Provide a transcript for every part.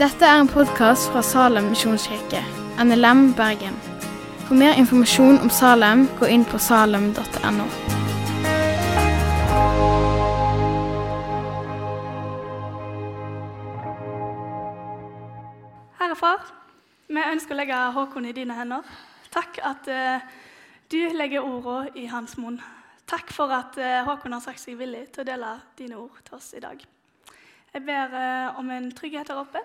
Dette er en podkast fra Salem misjonskirke, NLM Bergen. For mer informasjon om Salem, gå inn på salem.no. Herre Far, vi ønsker å legge Håkon i dine hender. Takk at uh, du legger ordene i hans munn. Takk for at eh, Håkon har sagt seg villig til å dele dine ord til oss i dag. Jeg ber eh, om en trygghet her oppe.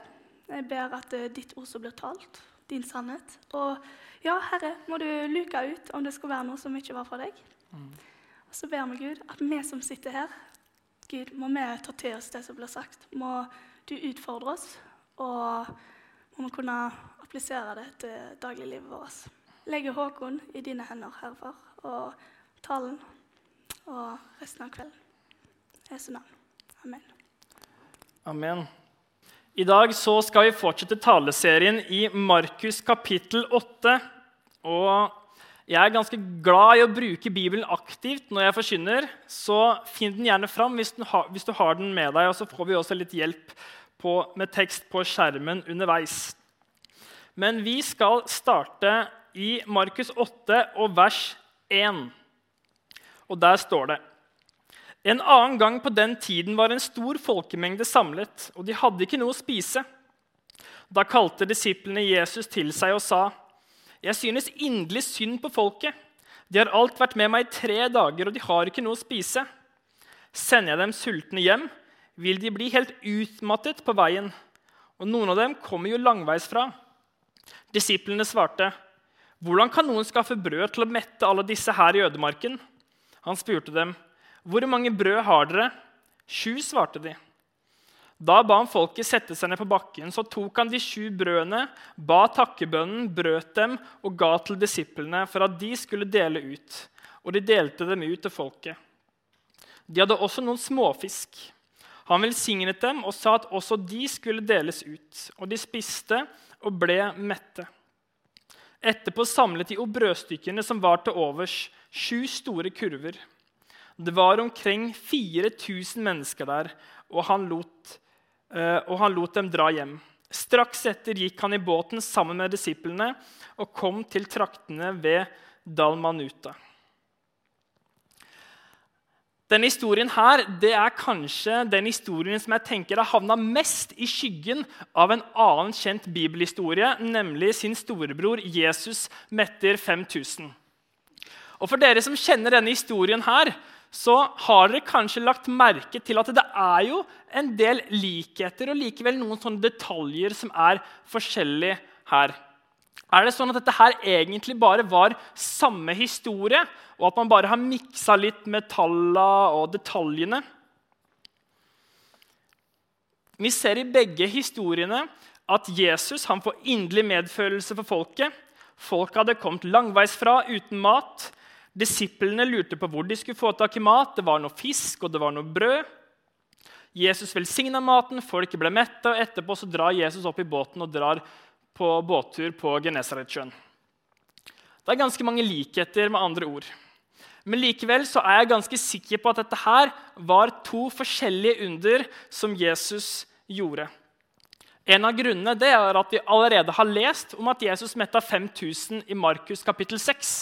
Jeg ber at eh, ditt ord som blir talt, din sannhet. Og ja, Herre, må du luke ut om det skulle være noe som ikke var fra deg. Og så ber vi Gud at vi som sitter her, Gud, må vi ta til oss det som blir sagt. Må du utfordre oss, og må vi kunne applisere det til dagliglivet vårt. Legger Håkon i dine hender, Herre Far, og talen og resten av kvelden. Jesu navn. Amen. Amen. I dag så skal vi fortsette taleserien i Markus kapittel 8. Og jeg er ganske glad i å bruke Bibelen aktivt når jeg forkynner. Så finn den gjerne fram hvis, har, hvis, du har den med deg, og så får vi også litt hjelp på, med tekst på skjermen underveis. Men vi skal starte i Markus 8 og vers 1. Og der står det En annen gang på den tiden var en stor folkemengde samlet, og de hadde ikke noe å spise. Da kalte disiplene Jesus til seg og sa, 'Jeg synes inderlig synd på folket.' 'De har alt vært med meg i tre dager, og de har ikke noe å spise.' 'Sender jeg dem sultne hjem, vil de bli helt utmattet på veien.' 'Og noen av dem kommer jo langveisfra.' Disiplene svarte, 'Hvordan kan noen skaffe brød til å mette alle disse her i ødemarken?' Han spurte dem, 'Hvor mange brød har dere?' Sju, svarte de. Da ba han folket sette seg ned på bakken. Så tok han de sju brødene, ba takkebønnen, brøt dem og ga til disiplene for at de skulle dele ut. Og de delte dem ut til folket. De hadde også noen småfisk. Han velsignet dem og sa at også de skulle deles ut. Og de spiste og ble mette. Etterpå samlet de opp brødstykkene som var til overs, sju store kurver. Det var omkring 4000 mennesker der, og han, lot, og han lot dem dra hjem. Straks etter gikk han i båten sammen med disiplene og kom til traktene ved Dalmanuta. Denne historien her, det er kanskje den historien som jeg tenker har havna mest i skyggen av en annen kjent bibelhistorie, nemlig sin storebror Jesus metter 5000. Og For dere som kjenner denne historien, her, så har dere kanskje lagt merke til at det er jo en del likheter og likevel noen sånne detaljer som er forskjellige her. Er det sånn at dette her egentlig bare var samme historie, og at man bare har miksa litt med tallene og detaljene? Vi ser i begge historiene at Jesus han får inderlig medfølelse for folket. Folket hadde kommet langveisfra uten mat. Disiplene lurte på hvor de skulle få tak i mat. Det var noe fisk og det var noe brød. Jesus velsigna maten, folket ble mette, og etterpå så drar Jesus opp i båten og drar på båttur på Genesaretsjøen. Det er ganske mange likheter med andre ord. Men likevel så er jeg ganske sikker på at dette her var to forskjellige under som Jesus gjorde. En av grunnene det er at vi allerede har lest om at Jesus metta 5000 i Markus kapittel 6.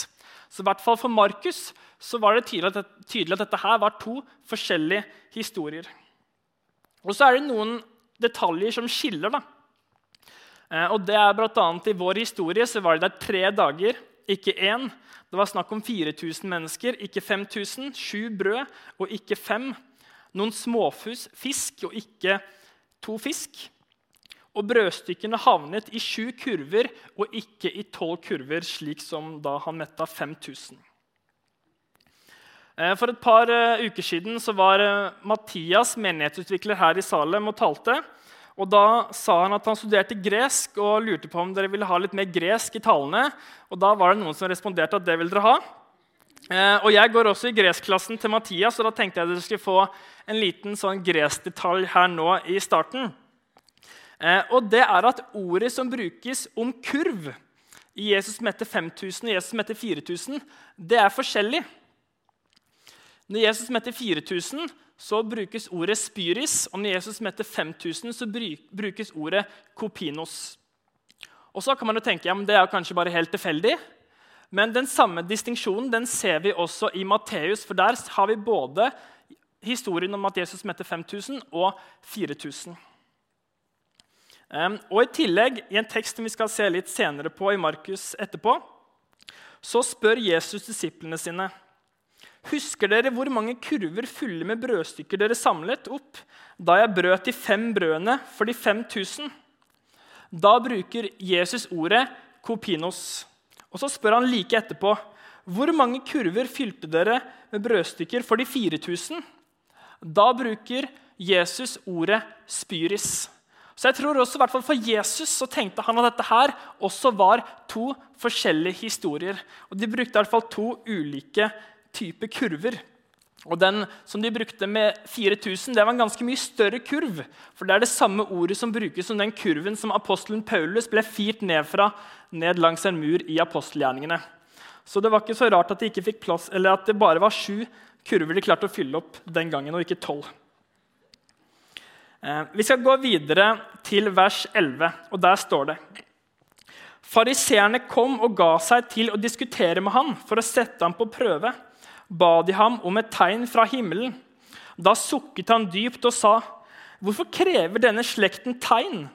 Så i hvert fall for Markus så var det tydelig at, tydelig at dette her var to forskjellige historier. Og så er det noen detaljer som skiller. da. Eh, og det er blant annet I vår historie så var det der tre dager, ikke én. Det var snakk om 4000 mennesker, ikke 5000. Sju brød og ikke fem. Noen småfisk og ikke to fisk. Og brødstykkene havnet i sju kurver og ikke i tolv kurver, slik som da han metta 5000. Eh, for et par eh, uker siden var Mathias menighetsutvikler her i Salem og talte. Og Da sa han at han studerte gresk og lurte på om dere ville ha litt mer gresk i talene. Og Da var det noen som responderte at det ville dere ha. Eh, og Jeg går også i greskklassen til Mathias, og da tenkte jeg at dere skulle få en liten sånn greskdetalj her nå i starten. Eh, og det er at ordet som brukes om kurv i Jesus som heter 5000 og Jesus som heter 4000, det er forskjellig. Når Jesus som heter 4000, så brukes ordet spyris, og når Jesus metter 5000, så brukes ordet kopinos. Og så kan man jo tenke ja, men det er kanskje bare helt tilfeldig. Men den samme distinksjonen den ser vi også i Matteus, for der har vi både historien om at Jesus metter 5000 og 4000. Og I tillegg, i en tekst som vi skal se litt senere på i Markus etterpå, så spør Jesus disiplene sine Husker dere hvor mange kurver fulle med brødstykker dere samlet opp da jeg brøt de fem brødene for de 5000? Da bruker Jesus ordet kopinos. Og så spør han like etterpå hvor mange kurver fylte dere med brødstykker for de 4000? Da bruker Jesus ordet spyris. Så jeg tror også, hvert For Jesus så tenkte han at dette her også var to forskjellige historier. Og De brukte i hvert fall to ulike typer kurver. Og Den som de brukte med 4000, det var en ganske mye større kurv. For Det er det samme ordet som brukes som den kurven som apostelen Paulus ble firt ned fra ned langs en mur i apostelgjerningene. Så det var ikke så rart at, de ikke fikk plass, eller at det bare var sju kurver de klarte å fylle opp den gangen, og ikke tolv. Eh, vi skal gå videre til vers 11, og der står det Fariseerne kom og ga seg til å diskutere med ham for å sette ham på prøve. Ba de ham om et tegn fra himmelen. Da sukket han dypt og sa, 'Hvorfor krever denne slekten tegn?'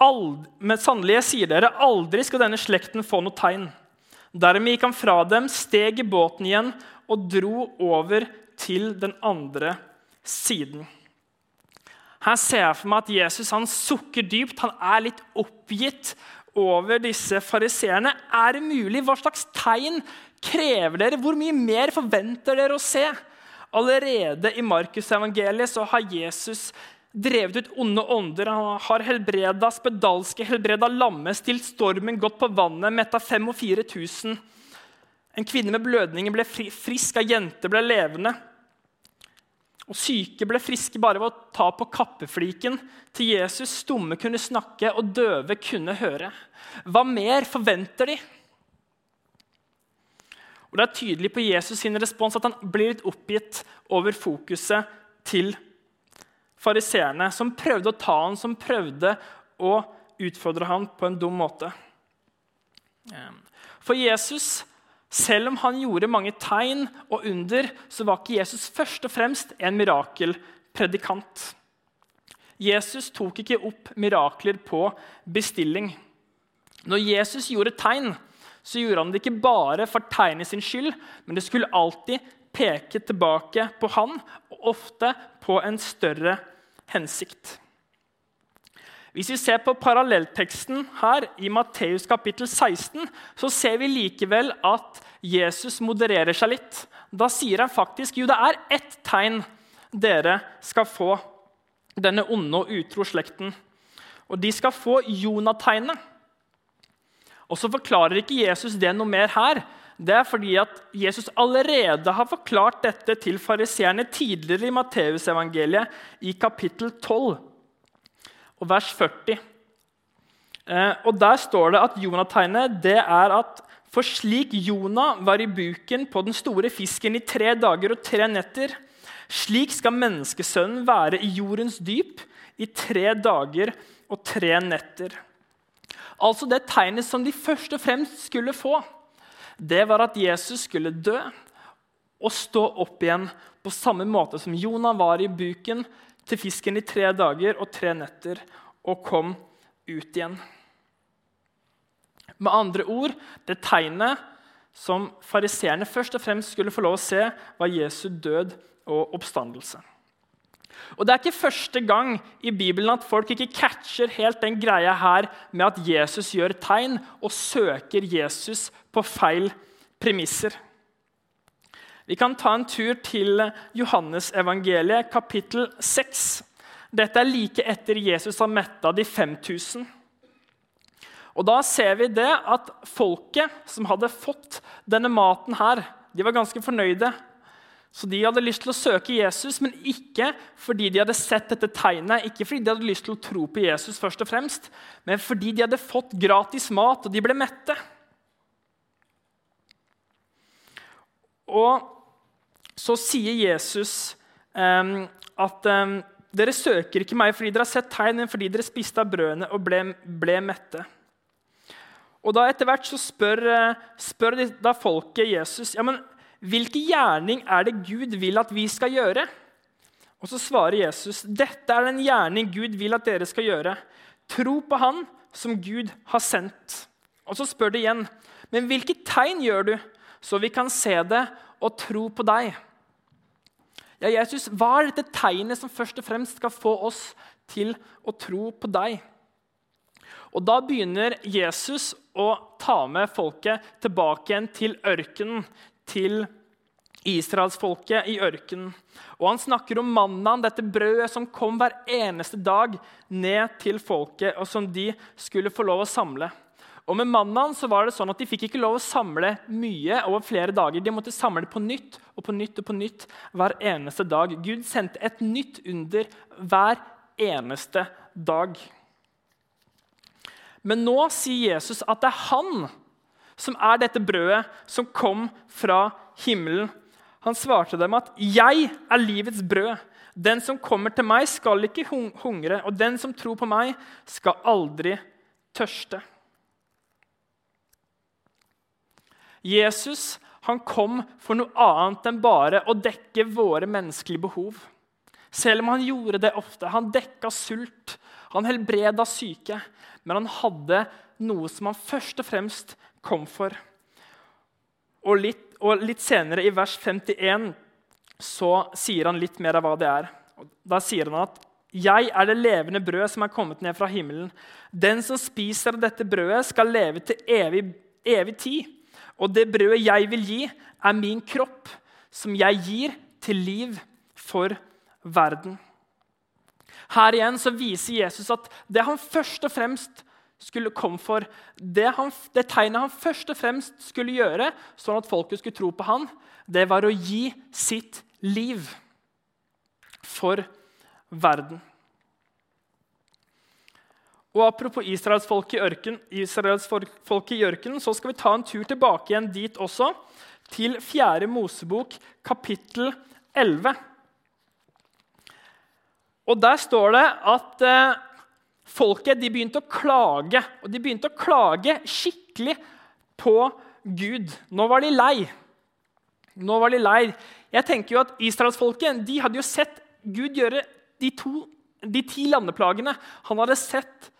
Ald men sannelig, jeg sier dere, aldri skal denne slekten få noe tegn. Dermed gikk han fra dem, steg i båten igjen og dro over til den andre siden. Her ser jeg for meg at Jesus han sukker dypt. Han er litt oppgitt over disse fariseerne. Er det mulig? Hva slags tegn krever dere? Hvor mye mer forventer dere å se? Allerede i Markusevangeliet har Jesus drevet ut onde ånder. Han har helbreda spedalske, helbreda lamme, stilt stormen, gått på vannet, metta 5000 4000. En kvinne med blødninger ble frisk, ei jente ble levende. Og Syke ble friske bare ved å ta på kappefliken til Jesus. Stumme kunne snakke, og døve kunne høre. Hva mer forventer de? Og Det er tydelig på Jesus sin respons at han blir litt oppgitt over fokuset til fariseerne, som prøvde å ta ham, som prøvde å utfordre ham på en dum måte. For Jesus selv om han gjorde mange tegn og under, så var ikke Jesus først og fremst en mirakelpredikant. Jesus tok ikke opp mirakler på bestilling. Når Jesus gjorde tegn, så gjorde han det ikke bare for tegnet sin skyld, men det skulle alltid peke tilbake på han, og ofte på en større hensikt. Hvis vi ser på parallellteksten her i Matteus kapittel 16, så ser vi likevel at Jesus modererer seg litt. Da sier han faktisk jo det er ett tegn dere skal få, denne onde og utro slekten. Og de skal få Jonategnet. Og så forklarer ikke Jesus det noe mer her. Det er fordi at Jesus allerede har forklart dette til fariseerne tidligere i Matteusevangeliet, i kapittel 12 og vers 40. Eh, og Der står det at Jonategnet det er at for slik Jonah var i buken på den store fisken i tre dager og tre netter, slik skal menneskesønnen være i jordens dyp i tre dager og tre netter. Altså Det tegnet som de først og fremst skulle få, det var at Jesus skulle dø og stå opp igjen på samme måte som Jonah var i buken til fisken i tre dager og tre netter og kom ut igjen. Med andre ord, det tegnet som fariseerne først og fremst skulle få lov å se, var Jesu død og oppstandelse. Og Det er ikke første gang i Bibelen at folk ikke catcher helt den greia her med at Jesus gjør tegn og søker Jesus på feil premisser. Vi kan ta en tur til Johannesevangeliet, kapittel 6. Dette er like etter Jesus har metta de 5000. Og Da ser vi det at folket som hadde fått denne maten, her, de var ganske fornøyde. Så De hadde lyst til å søke Jesus, men ikke fordi de hadde sett dette tegnet, ikke fordi de hadde lyst til å tro på Jesus, først og fremst, men fordi de hadde fått gratis mat, og de ble mette. Og så sier Jesus um, at um, dere søker ikke meg fordi dere har sett tegn, men fordi dere spiste av brødene og ble, ble mette. Og da Etter hvert så spør, eh, spør da folket Jesus ja, men hvilken gjerning er det Gud vil at vi skal gjøre. Og Så svarer Jesus dette er den gjerning Gud vil at dere skal gjøre. Tro på Han som Gud har sendt. Og Så spør de igjen men hvilke tegn gjør du, så vi kan se det og tro på deg? Ja, Jesus, Hva er dette tegnet som først og fremst skal få oss til å tro på deg? Og Da begynner Jesus å ta med folket tilbake igjen til ørkenen, til israelsfolket i ørkenen. Og Han snakker om mannaen, dette brødet som kom hver eneste dag ned til folket, og som de skulle få lov å samle. Og Med mannaen så var det sånn at de fikk ikke lov å samle mye over flere dager. De måtte samle på nytt og på nytt og på nytt hver eneste dag. Gud sendte et nytt under hver eneste dag. Men nå sier Jesus at det er han som er dette brødet som kom fra himmelen. Han svarte dem at 'Jeg er livets brød'. Den som kommer til meg, skal ikke hungre, og den som tror på meg, skal aldri tørste. Jesus han kom for noe annet enn bare å dekke våre menneskelige behov. Selv om han gjorde det ofte. Han dekka sult, han helbreda syke. Men han hadde noe som han først og fremst kom for. Og litt, og litt senere, i vers 51, så sier han litt mer av hva det er. Da sier han at 'Jeg er det levende brød som er kommet ned fra himmelen.' 'Den som spiser av dette brødet, skal leve til evig, evig tid.' Og det brødet jeg vil gi, er min kropp, som jeg gir til liv for verden. Her igjen så viser Jesus at det han først og fremst skulle komme for, det, han, det tegnet han først og fremst skulle gjøre, sånn at folket skulle tro på han, det var å gi sitt liv for verden. Og Apropos israelsfolket i ørkenen, i ørken, så skal vi ta en tur tilbake igjen dit også, til 4. Mosebok, kapittel 11. Og Der står det at eh, folket de begynte å klage. Og de begynte å klage skikkelig på Gud. Nå var de lei. Nå var de lei. Jeg tenker jo at Israelsfolket de hadde jo sett Gud gjøre de, to, de ti landeplagene. Han hadde sett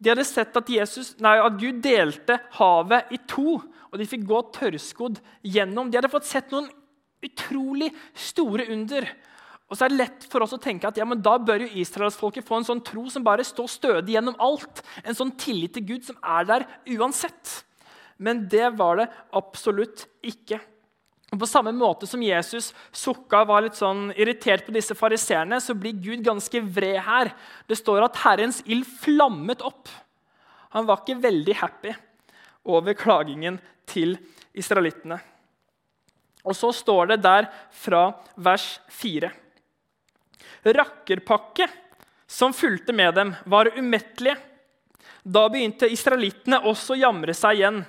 de hadde sett at, Jesus, nei, at, Gud delte havet i to, og de fikk gå tørrskodd gjennom. De hadde fått sett noen utrolig store under. Og så er det lett for oss å tenke at ja, men da bør jo israelsfolket få en sånn tro som bare står stødig gjennom alt. En sånn tillit til Gud som er der uansett. Men det var det absolutt ikke. Og På samme måte som Jesus sukka og var litt sånn irritert på disse fariseerne, så blir Gud ganske vred her. Det står at Herrens ild flammet opp. Han var ikke veldig happy over klagingen til israelittene. Og så står det der fra vers 4. Rakkerpakke som fulgte med dem, var umettelige. Da begynte israelittene også å jamre seg igjen.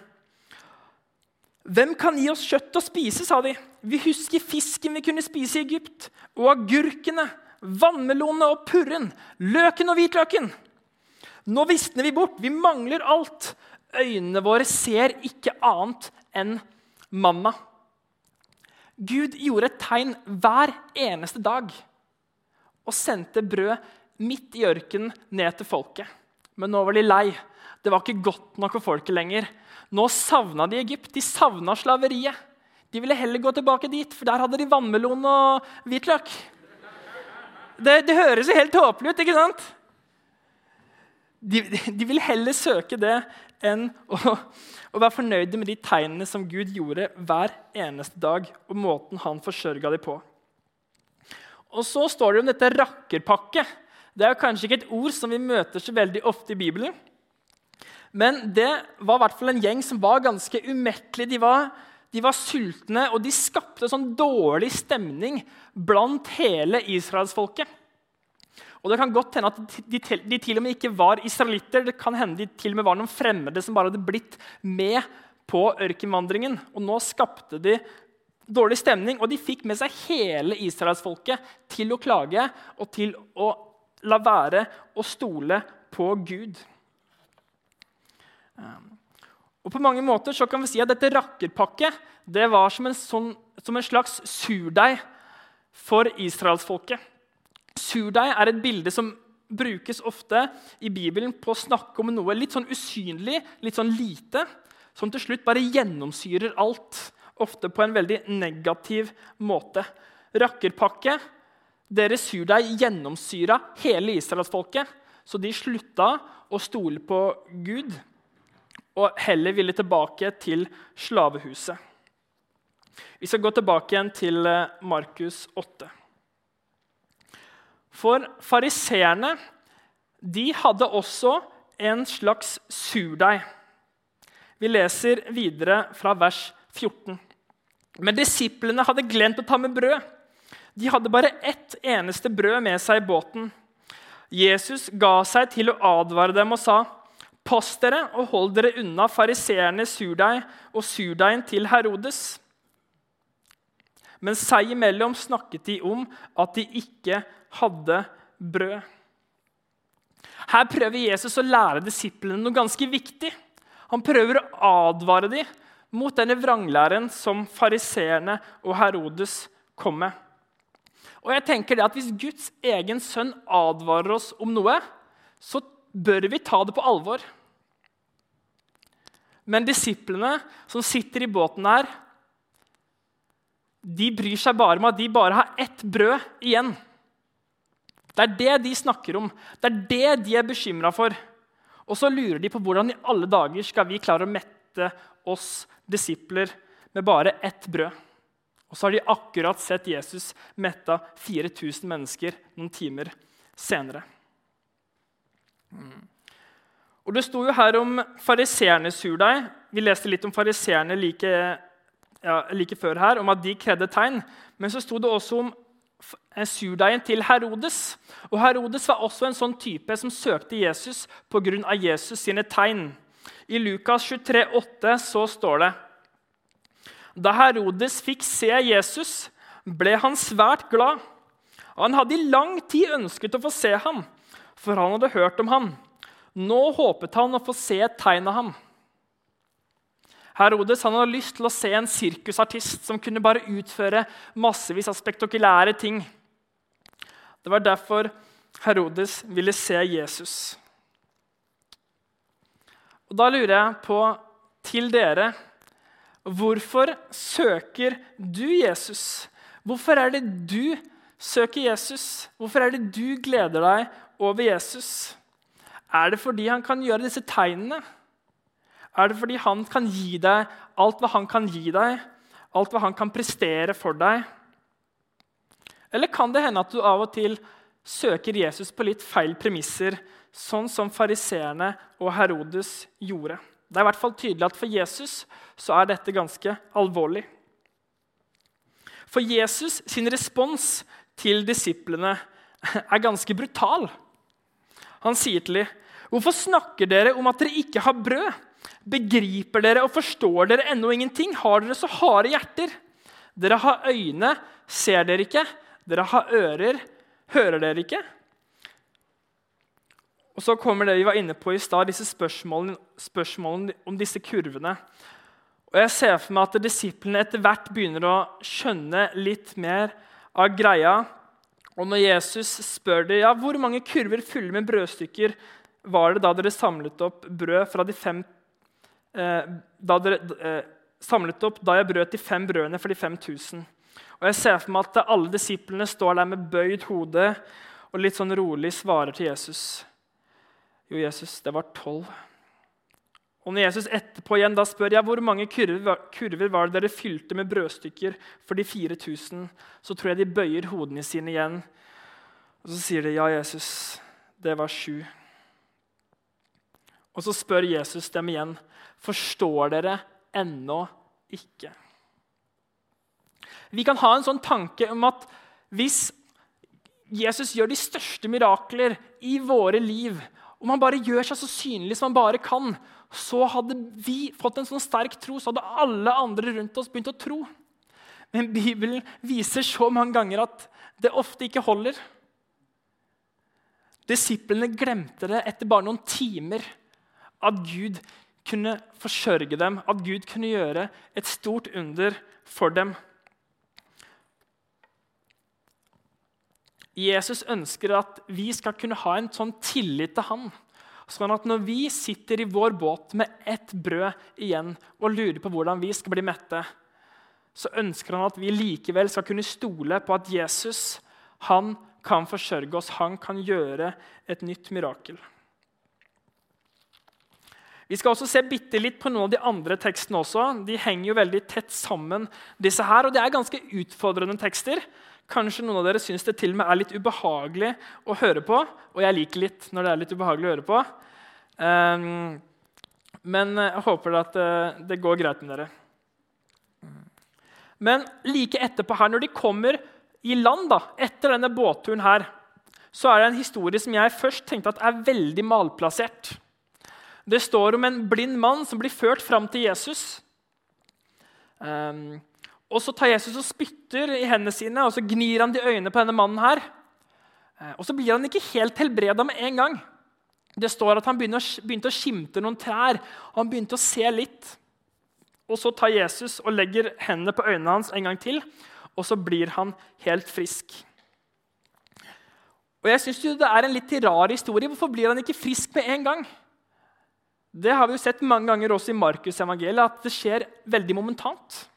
Hvem kan gi oss kjøtt å spise, sa de. Vi husker fisken vi kunne spise i Egypt, og agurkene, vannmelonene og purren, løken og hvitløken. Nå visner vi bort, vi mangler alt. Øynene våre ser ikke annet enn manna. Gud gjorde et tegn hver eneste dag og sendte brød midt i ørkenen ned til folket. Men nå var de lei. Det var ikke godt nok for folket lenger. Nå savna de Egypt. De savna slaveriet. De ville heller gå tilbake dit, for der hadde de vannmelon og hvitløk. Det, det høres jo helt tåpelig ut, ikke sant? De, de vil heller søke det enn å, å, være fornøyde med de tegnene som Gud gjorde hver eneste dag, og måten han forsørga dem på. Og så står det om dette rakkerpakke. Det er kanskje ikke et ord som vi møter så veldig ofte i Bibelen. Men det var i hvert fall en gjeng som var ganske umettelig. De var, de var sultne, og de skapte sånn dårlig stemning blant hele israelsfolket. Og Det kan godt hende at de, de, til og med ikke var israelitter. Det kan hende de til og med var noen fremmede som bare hadde blitt med på ørkenvandringen. Og nå skapte de dårlig stemning, og de fikk med seg hele israelsfolket til å klage og til å la være å stole på Gud. Og På mange måter så kan vi si at dette rakkerpakket det var som en, sånn, som en slags surdeig for israelsfolket. Surdeig er et bilde som brukes ofte i Bibelen på å snakke om noe litt sånn usynlig, litt sånn lite, som til slutt bare gjennomsyrer alt. Ofte på en veldig negativ måte. Rakkerpakke, deres surdeig, gjennomsyra hele israelsfolket. Så de slutta å stole på Gud og heller ville tilbake til slavehuset. Vi skal gå tilbake igjen til eh, Markus 8. For fariseerne hadde også en slags surdeig. Vi leser videre fra vers 14. Men disiplene hadde glemt å ta med brød. De hadde bare ett eneste brød med seg i båten. Jesus ga seg til å advare dem og sa, 'Pass dere og hold dere unna fariseernes surdeig og surdeigen til Herodes.' Men seg imellom snakket de om at de ikke hadde brød. Her prøver Jesus å lære disiplene noe ganske viktig. Han prøver å advare dem mot denne vranglæren som fariseerne og Herodes kom med. Og jeg tenker det at Hvis Guds egen sønn advarer oss om noe, så bør vi ta det på alvor. Men disiplene som sitter i båten her, de bryr seg bare om at de bare har ett brød igjen. Det er det de snakker om. Det er det de er bekymra for. Og så lurer de på hvordan i alle dager skal vi klare å mette oss disipler med bare ett brød. Og så har de akkurat sett Jesus metta 4000 mennesker noen timer senere. Og Det sto jo her om fariseernes surdeig. Vi leste litt om fariseerne like, ja, like, før her, om at de kredde tegn. Men så sto det også om surdeigen til Herodes. Og Herodes var også en sånn type som søkte Jesus pga. Jesus sine tegn. I Lukas 23, 23,8 så står det Da Herodes fikk se Jesus, ble han svært glad. Han hadde i lang tid ønsket å få se ham, for han hadde hørt om ham. Nå håpet han å få se et tegn av ham. Herodes hadde lyst til å se en sirkusartist som kunne bare utføre massevis av spektakulære ting. Det var derfor Herodes ville se Jesus. Og Da lurer jeg på til dere Hvorfor søker du Jesus? Hvorfor er det du søker Jesus? Hvorfor er det du gleder deg over Jesus? Er det fordi han kan gjøre disse tegnene? Er det fordi han kan gi deg alt hva han kan gi deg, alt hva han kan prestere for deg? Eller kan det hende at du av og til søker Jesus på litt feil premisser, sånn som fariseerne og Herodes gjorde? Det er i hvert fall tydelig at for Jesus så er dette ganske alvorlig. For Jesus sin respons til disiplene er ganske brutal. Han sier til dem, 'Hvorfor snakker dere om at dere ikke har brød?' Begriper dere og forstår dere ennå ingenting? Har dere så harde hjerter? Dere har øyne, ser dere ikke? Dere har ører, hører dere ikke? Og Så kommer det vi var inne på i stad, disse spørsmålene, spørsmålene, om disse kurvene. Og Jeg ser for meg at disiplene etter hvert begynner å skjønne litt mer av greia. Og når Jesus spør dem ja, hvor mange kurver fulle med brødstykker var det da dere samlet opp brød fra de fem Eh, da dere eh, samlet opp da jeg brøt de fem brødene for de 5000. Og Jeg ser for meg at alle disiplene står der med bøyd hode og litt sånn rolig svarer til Jesus. Jo, Jesus, det var tolv. Og når Jesus etterpå igjen da spør jeg, hvor mange kurver, var det dere fylte med brødstykker for de 4000, så tror jeg de bøyer hodene sine igjen. Og så sier de, ja, Jesus, det var sju. Og så spør Jesus dem igjen, forstår dere ennå ikke? Vi kan ha en sånn tanke om at hvis Jesus gjør de største mirakler i våre liv, om han bare gjør seg så synlig som han bare kan, så hadde vi fått en sånn sterk tro, så hadde alle andre rundt oss begynt å tro. Men Bibelen viser så mange ganger at det ofte ikke holder. Disiplene glemte det etter bare noen timer. At Gud kunne forsørge dem, at Gud kunne gjøre et stort under for dem. Jesus ønsker at vi skal kunne ha en sånn tillit til han. Sånn at når vi sitter i vår båt med ett brød igjen og lurer på hvordan vi skal bli mette, så ønsker han at vi likevel skal kunne stole på at Jesus han kan forsørge oss, han kan gjøre et nytt mirakel. Vi skal også se bitte litt på noen av de andre tekstene. også. De henger jo veldig tett sammen. disse her, og Det er ganske utfordrende tekster. Kanskje noen av dere syns det til og med er litt ubehagelig å høre på. Og jeg liker litt når det er litt ubehagelig å høre på. Um, men jeg håper at uh, det går greit med dere. Men like etterpå her, når de kommer i land da, etter denne båtturen her, så er det en historie som jeg først tenkte at er veldig malplassert. Det står om en blind mann som blir ført fram til Jesus. Um, og Så tar Jesus og spytter i hendene sine og så gnir han de øynene på denne mannen. her. Uh, og Så blir han ikke helt helbreda med en gang. Det står at Han begynte, å skimte noen trær. og Han begynte å se litt. Og Så tar Jesus og legger hendene på øynene hans en gang til og så blir han helt frisk. Og jeg synes Det er en litt rar historie. Hvorfor blir han ikke frisk med en gang? Det har vi jo sett mange ganger også i Markus-evangeliet, at det skjer veldig momentant.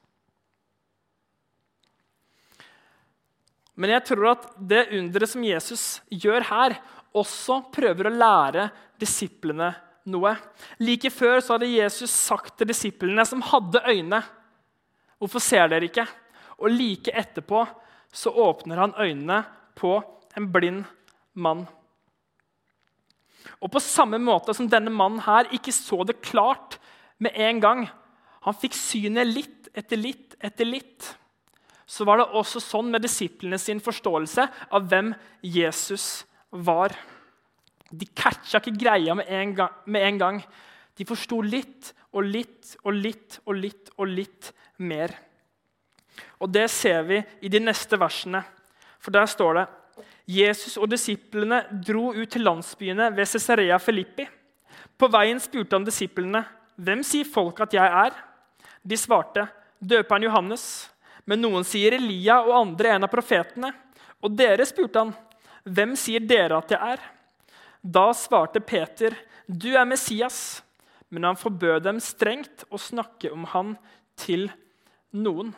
Men jeg tror at det underet som Jesus gjør her, også prøver å lære disiplene noe. Like før så hadde Jesus sagt til disiplene som hadde øyne, 'Hvorfor ser dere ikke?' Og like etterpå så åpner han øynene på en blind mann. Og på samme måte som denne mannen her ikke så det klart med en gang, han fikk synet litt etter litt etter litt, så var det også sånn med disiplene sin forståelse av hvem Jesus var. De catcha ikke greia med en gang. Med en gang. De forsto litt og litt og litt og litt og litt mer. Og Det ser vi i de neste versene. For Der står det Jesus og disiplene dro ut til landsbyene ved Cesarea Filippi. På veien spurte han disiplene, 'Hvem sier folk at jeg er?' De svarte, 'Døperen Johannes.' Men noen sier Elia, og andre en av profetene. Og dere spurte han, 'Hvem sier dere at jeg er?' Da svarte Peter, 'Du er Messias.' Men han forbød dem strengt å snakke om han til noen.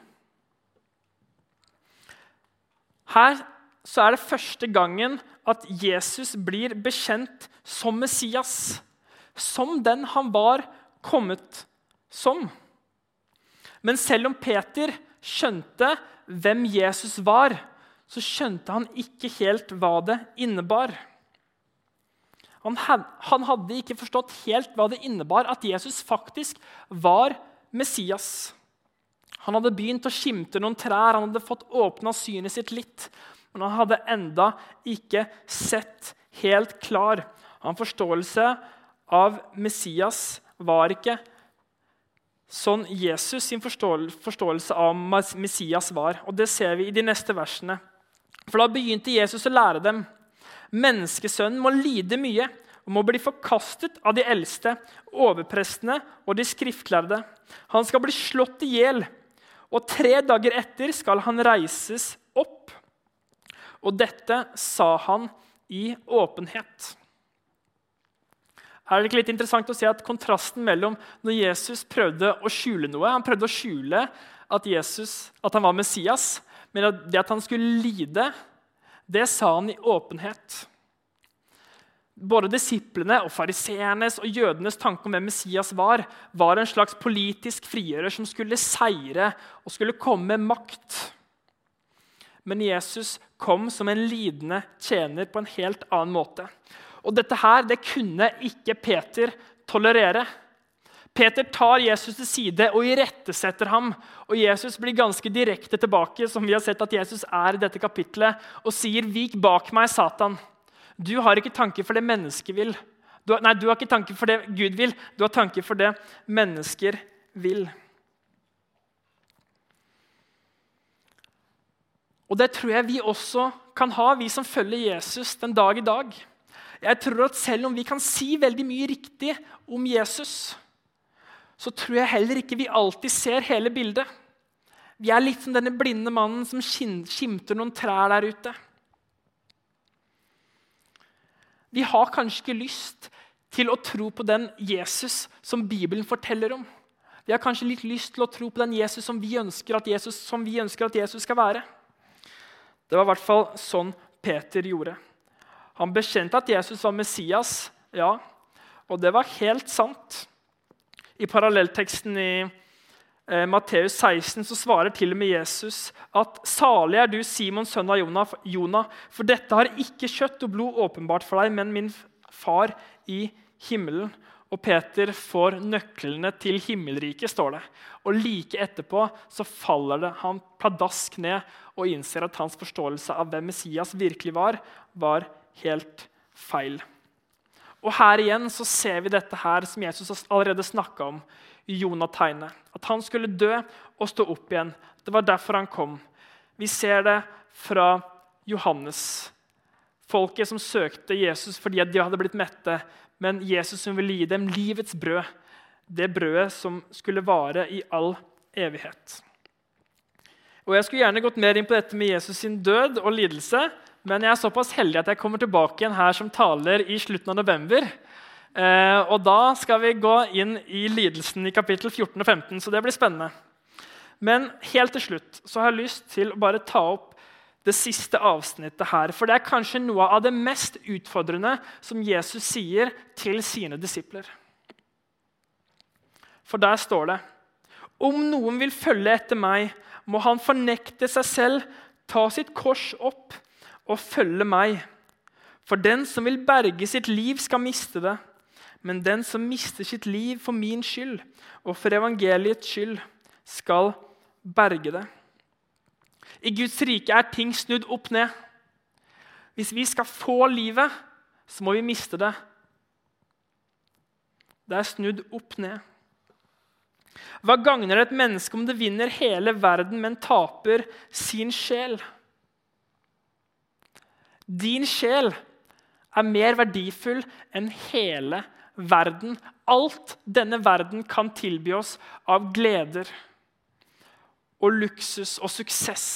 Her så er det første gangen at Jesus blir bekjent som Messias. Som den han var kommet som. Men selv om Peter skjønte hvem Jesus var, så skjønte han ikke helt hva det innebar. Han, hadde ikke forstått helt hva det innebar at Jesus faktisk var Messias. Han hadde begynt å skimte noen trær, han hadde fått åpna synet sitt litt. Men han hadde enda ikke sett helt klar. Han forståelse av Messias var ikke sånn Jesus sin forståelse av Messias var. Og Det ser vi i de neste versene. For Da begynte Jesus å lære dem. Menneskesønnen må lide mye og må bli forkastet av de eldste, overprestene og de skriftlærde. Han skal bli slått i hjel og tre dager etter skal han reises opp. Og dette sa han i åpenhet. Er det ikke litt interessant å se at kontrasten mellom når Jesus prøvde å skjule noe Han prøvde å skjule at, Jesus, at han var Messias, men at det at han skulle lide, det sa han i åpenhet. Både disiplene og fariseernes og jødenes tanke om hvem Messias var, var en slags politisk frigjører som skulle seire og skulle komme med makt. Men Jesus kom som en lidende tjener på en helt annen måte. Og Dette her, det kunne ikke Peter tolerere. Peter tar Jesus til side og irettesetter ham. Og Jesus blir ganske direkte tilbake som vi har sett at Jesus er i dette kapitlet, og sier, 'Vik bak meg, Satan'. Du har ikke tanke for det mennesket vil. Du har, nei, du har ikke tanke for det Gud vil, du har tanke for det mennesker vil. Og det tror jeg vi også kan ha, vi som følger Jesus den dag i dag. Jeg tror at Selv om vi kan si veldig mye riktig om Jesus, så tror jeg heller ikke vi alltid ser hele bildet. Vi er litt som denne blinde mannen som skimter noen trær der ute. Vi har kanskje ikke lyst til å tro på den Jesus som Bibelen forteller om. Vi har kanskje litt lyst til å tro på den Jesus som vi ønsker at Jesus, ønsker at Jesus skal være. Det var i hvert fall sånn Peter gjorde. Han bekjente at Jesus var Messias, ja, og det var helt sant. I parallellteksten i eh, Matteus 16 så svarer til og med Jesus at salig er du, Simon, sønn av Jonah, for dette har ikke kjøtt og blod åpenbart for deg, men min far i himmelen. Og Peter får nøklene til himmelriket, står det. Og like etterpå så faller det han pladask ned og innser at hans forståelse av hvem Messias virkelig var, var helt feil. Og Her igjen så ser vi dette her som Jesus allerede snakka om. Jonategnet. At han skulle dø og stå opp igjen. Det var derfor han kom. Vi ser det fra Johannes. Folket som søkte Jesus fordi de hadde blitt mette, men Jesus som ville gi dem livets brød. Det brødet som skulle vare i all evighet. Og Jeg skulle gjerne gått mer inn på dette med Jesus sin død og lidelse, men jeg er såpass heldig at jeg kommer tilbake igjen her som taler i slutten av november. Eh, og Da skal vi gå inn i lidelsen i kapittel 14 og 15, så det blir spennende. Men helt til slutt så har jeg lyst til å bare ta opp det siste avsnittet her. For det er kanskje noe av det mest utfordrende som Jesus sier til sine disipler. For der står det Om noen vil følge etter meg, må han fornekte seg selv, ta sitt kors opp og følge meg. For den som vil berge sitt liv, skal miste det. Men den som mister sitt liv for min skyld og for evangeliets skyld, skal berge det. I Guds rike er ting snudd opp ned. Hvis vi skal få livet, så må vi miste det. Det er snudd opp ned. Hva gagner et menneske om det vinner hele verden, men taper sin sjel? Din sjel er mer verdifull enn hele verden. Alt denne verden kan tilby oss av gleder og luksus og suksess.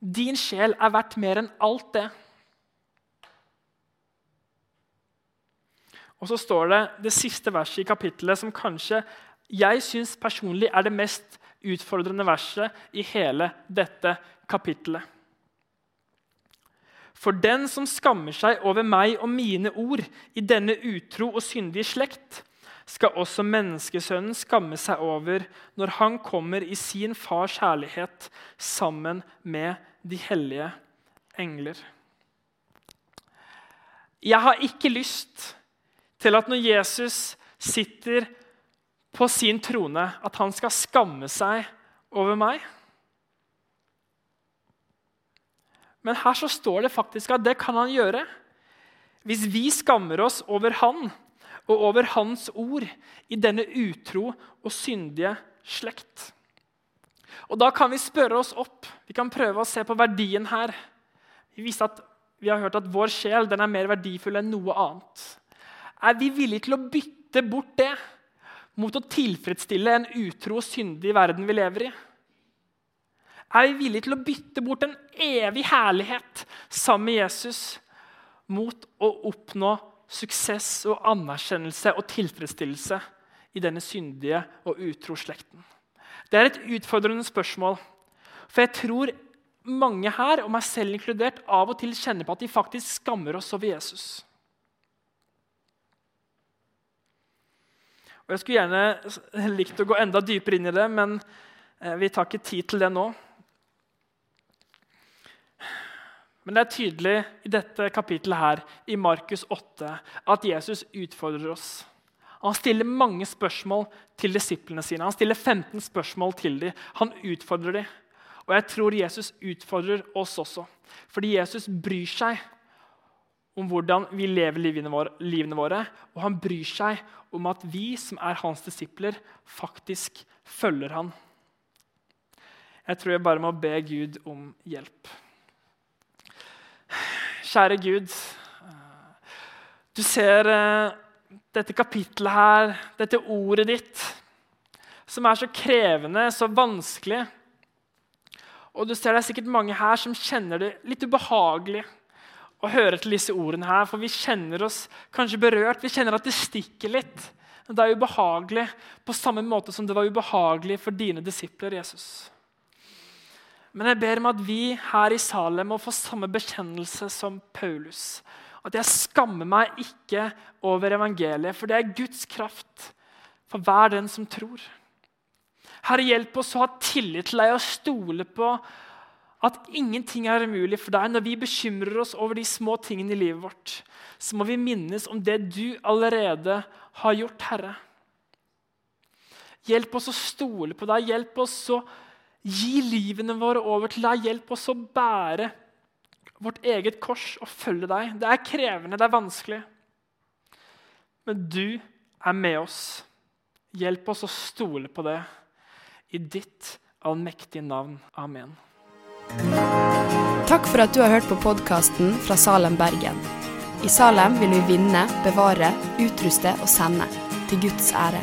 Din sjel er verdt mer enn alt det. Og så står det det siste verset i kapittelet, som kanskje jeg syns personlig er det mest utfordrende verset i hele dette kapittelet. For den som skammer seg over meg og mine ord i denne utro og syndige slekt, skal også menneskesønnen skamme seg over når han kommer i sin fars herlighet sammen med de hellige engler. Jeg har ikke lyst til at når Jesus sitter på sin trone, at han skal skamme seg over meg. Men her så står det faktisk at det kan han gjøre. Hvis vi skammer oss over han, og over hans ord i denne utro og syndige slekt. Og Da kan vi spørre oss opp. Vi kan prøve å se på verdien her. Vi, at, vi har hørt at vår sjel er mer verdifull enn noe annet. Er vi villige til å bytte bort det mot å tilfredsstille en utro og syndig verden vi lever i? Er vi villige til å bytte bort en evig herlighet sammen med Jesus mot å oppnå suksess og anerkjennelse og tilfredsstillelse i denne syndige og utro slekten? Det er et utfordrende spørsmål. For jeg tror mange her, og meg selv inkludert, av og til kjenner på at de faktisk skammer oss over Jesus. Og Jeg skulle gjerne likt å gå enda dypere inn i det, men eh, vi tar ikke tid til det nå. Men det er tydelig i dette kapittelet her, i Markus 8 at Jesus utfordrer oss. Han stiller mange spørsmål til disiplene sine. Han stiller 15 spørsmål til dem. Han utfordrer dem. Og jeg tror Jesus utfordrer oss også. Fordi Jesus bryr seg om hvordan vi lever livene våre, og han bryr seg om at vi som er hans disipler, faktisk følger han. Jeg tror jeg bare må be Gud om hjelp. Kjære Gud. Du ser eh, dette kapittelet her, dette ordet ditt, som er så krevende, så vanskelig. Og du ser det er sikkert mange her som kjenner det litt ubehagelig å høre til disse ordene her, for vi kjenner oss kanskje berørt. Vi kjenner at det stikker litt. Det er ubehagelig på samme måte som det var ubehagelig for dine disipler. Jesus. Men jeg ber om at vi her i Salem må få samme bekjennelse som Paulus. At jeg skammer meg ikke over evangeliet, for det er Guds kraft for hver den som tror. Herre, hjelp oss å ha tillit til deg og stole på at ingenting er umulig for deg. Når vi bekymrer oss over de små tingene i livet vårt, så må vi minnes om det du allerede har gjort, Herre. Hjelp oss å stole på deg. Hjelp oss å gi livene våre over til deg. Hjelp oss å bære vårt eget kors og følge deg. Det er krevende, det er vanskelig. Men du er med oss. Hjelp oss å stole på det. I ditt allmektige navn. Amen. Takk for at du har hørt på podkasten fra Salem, Bergen. I Salem vil vi vinne, bevare, utruste og sende. Til Guds ære.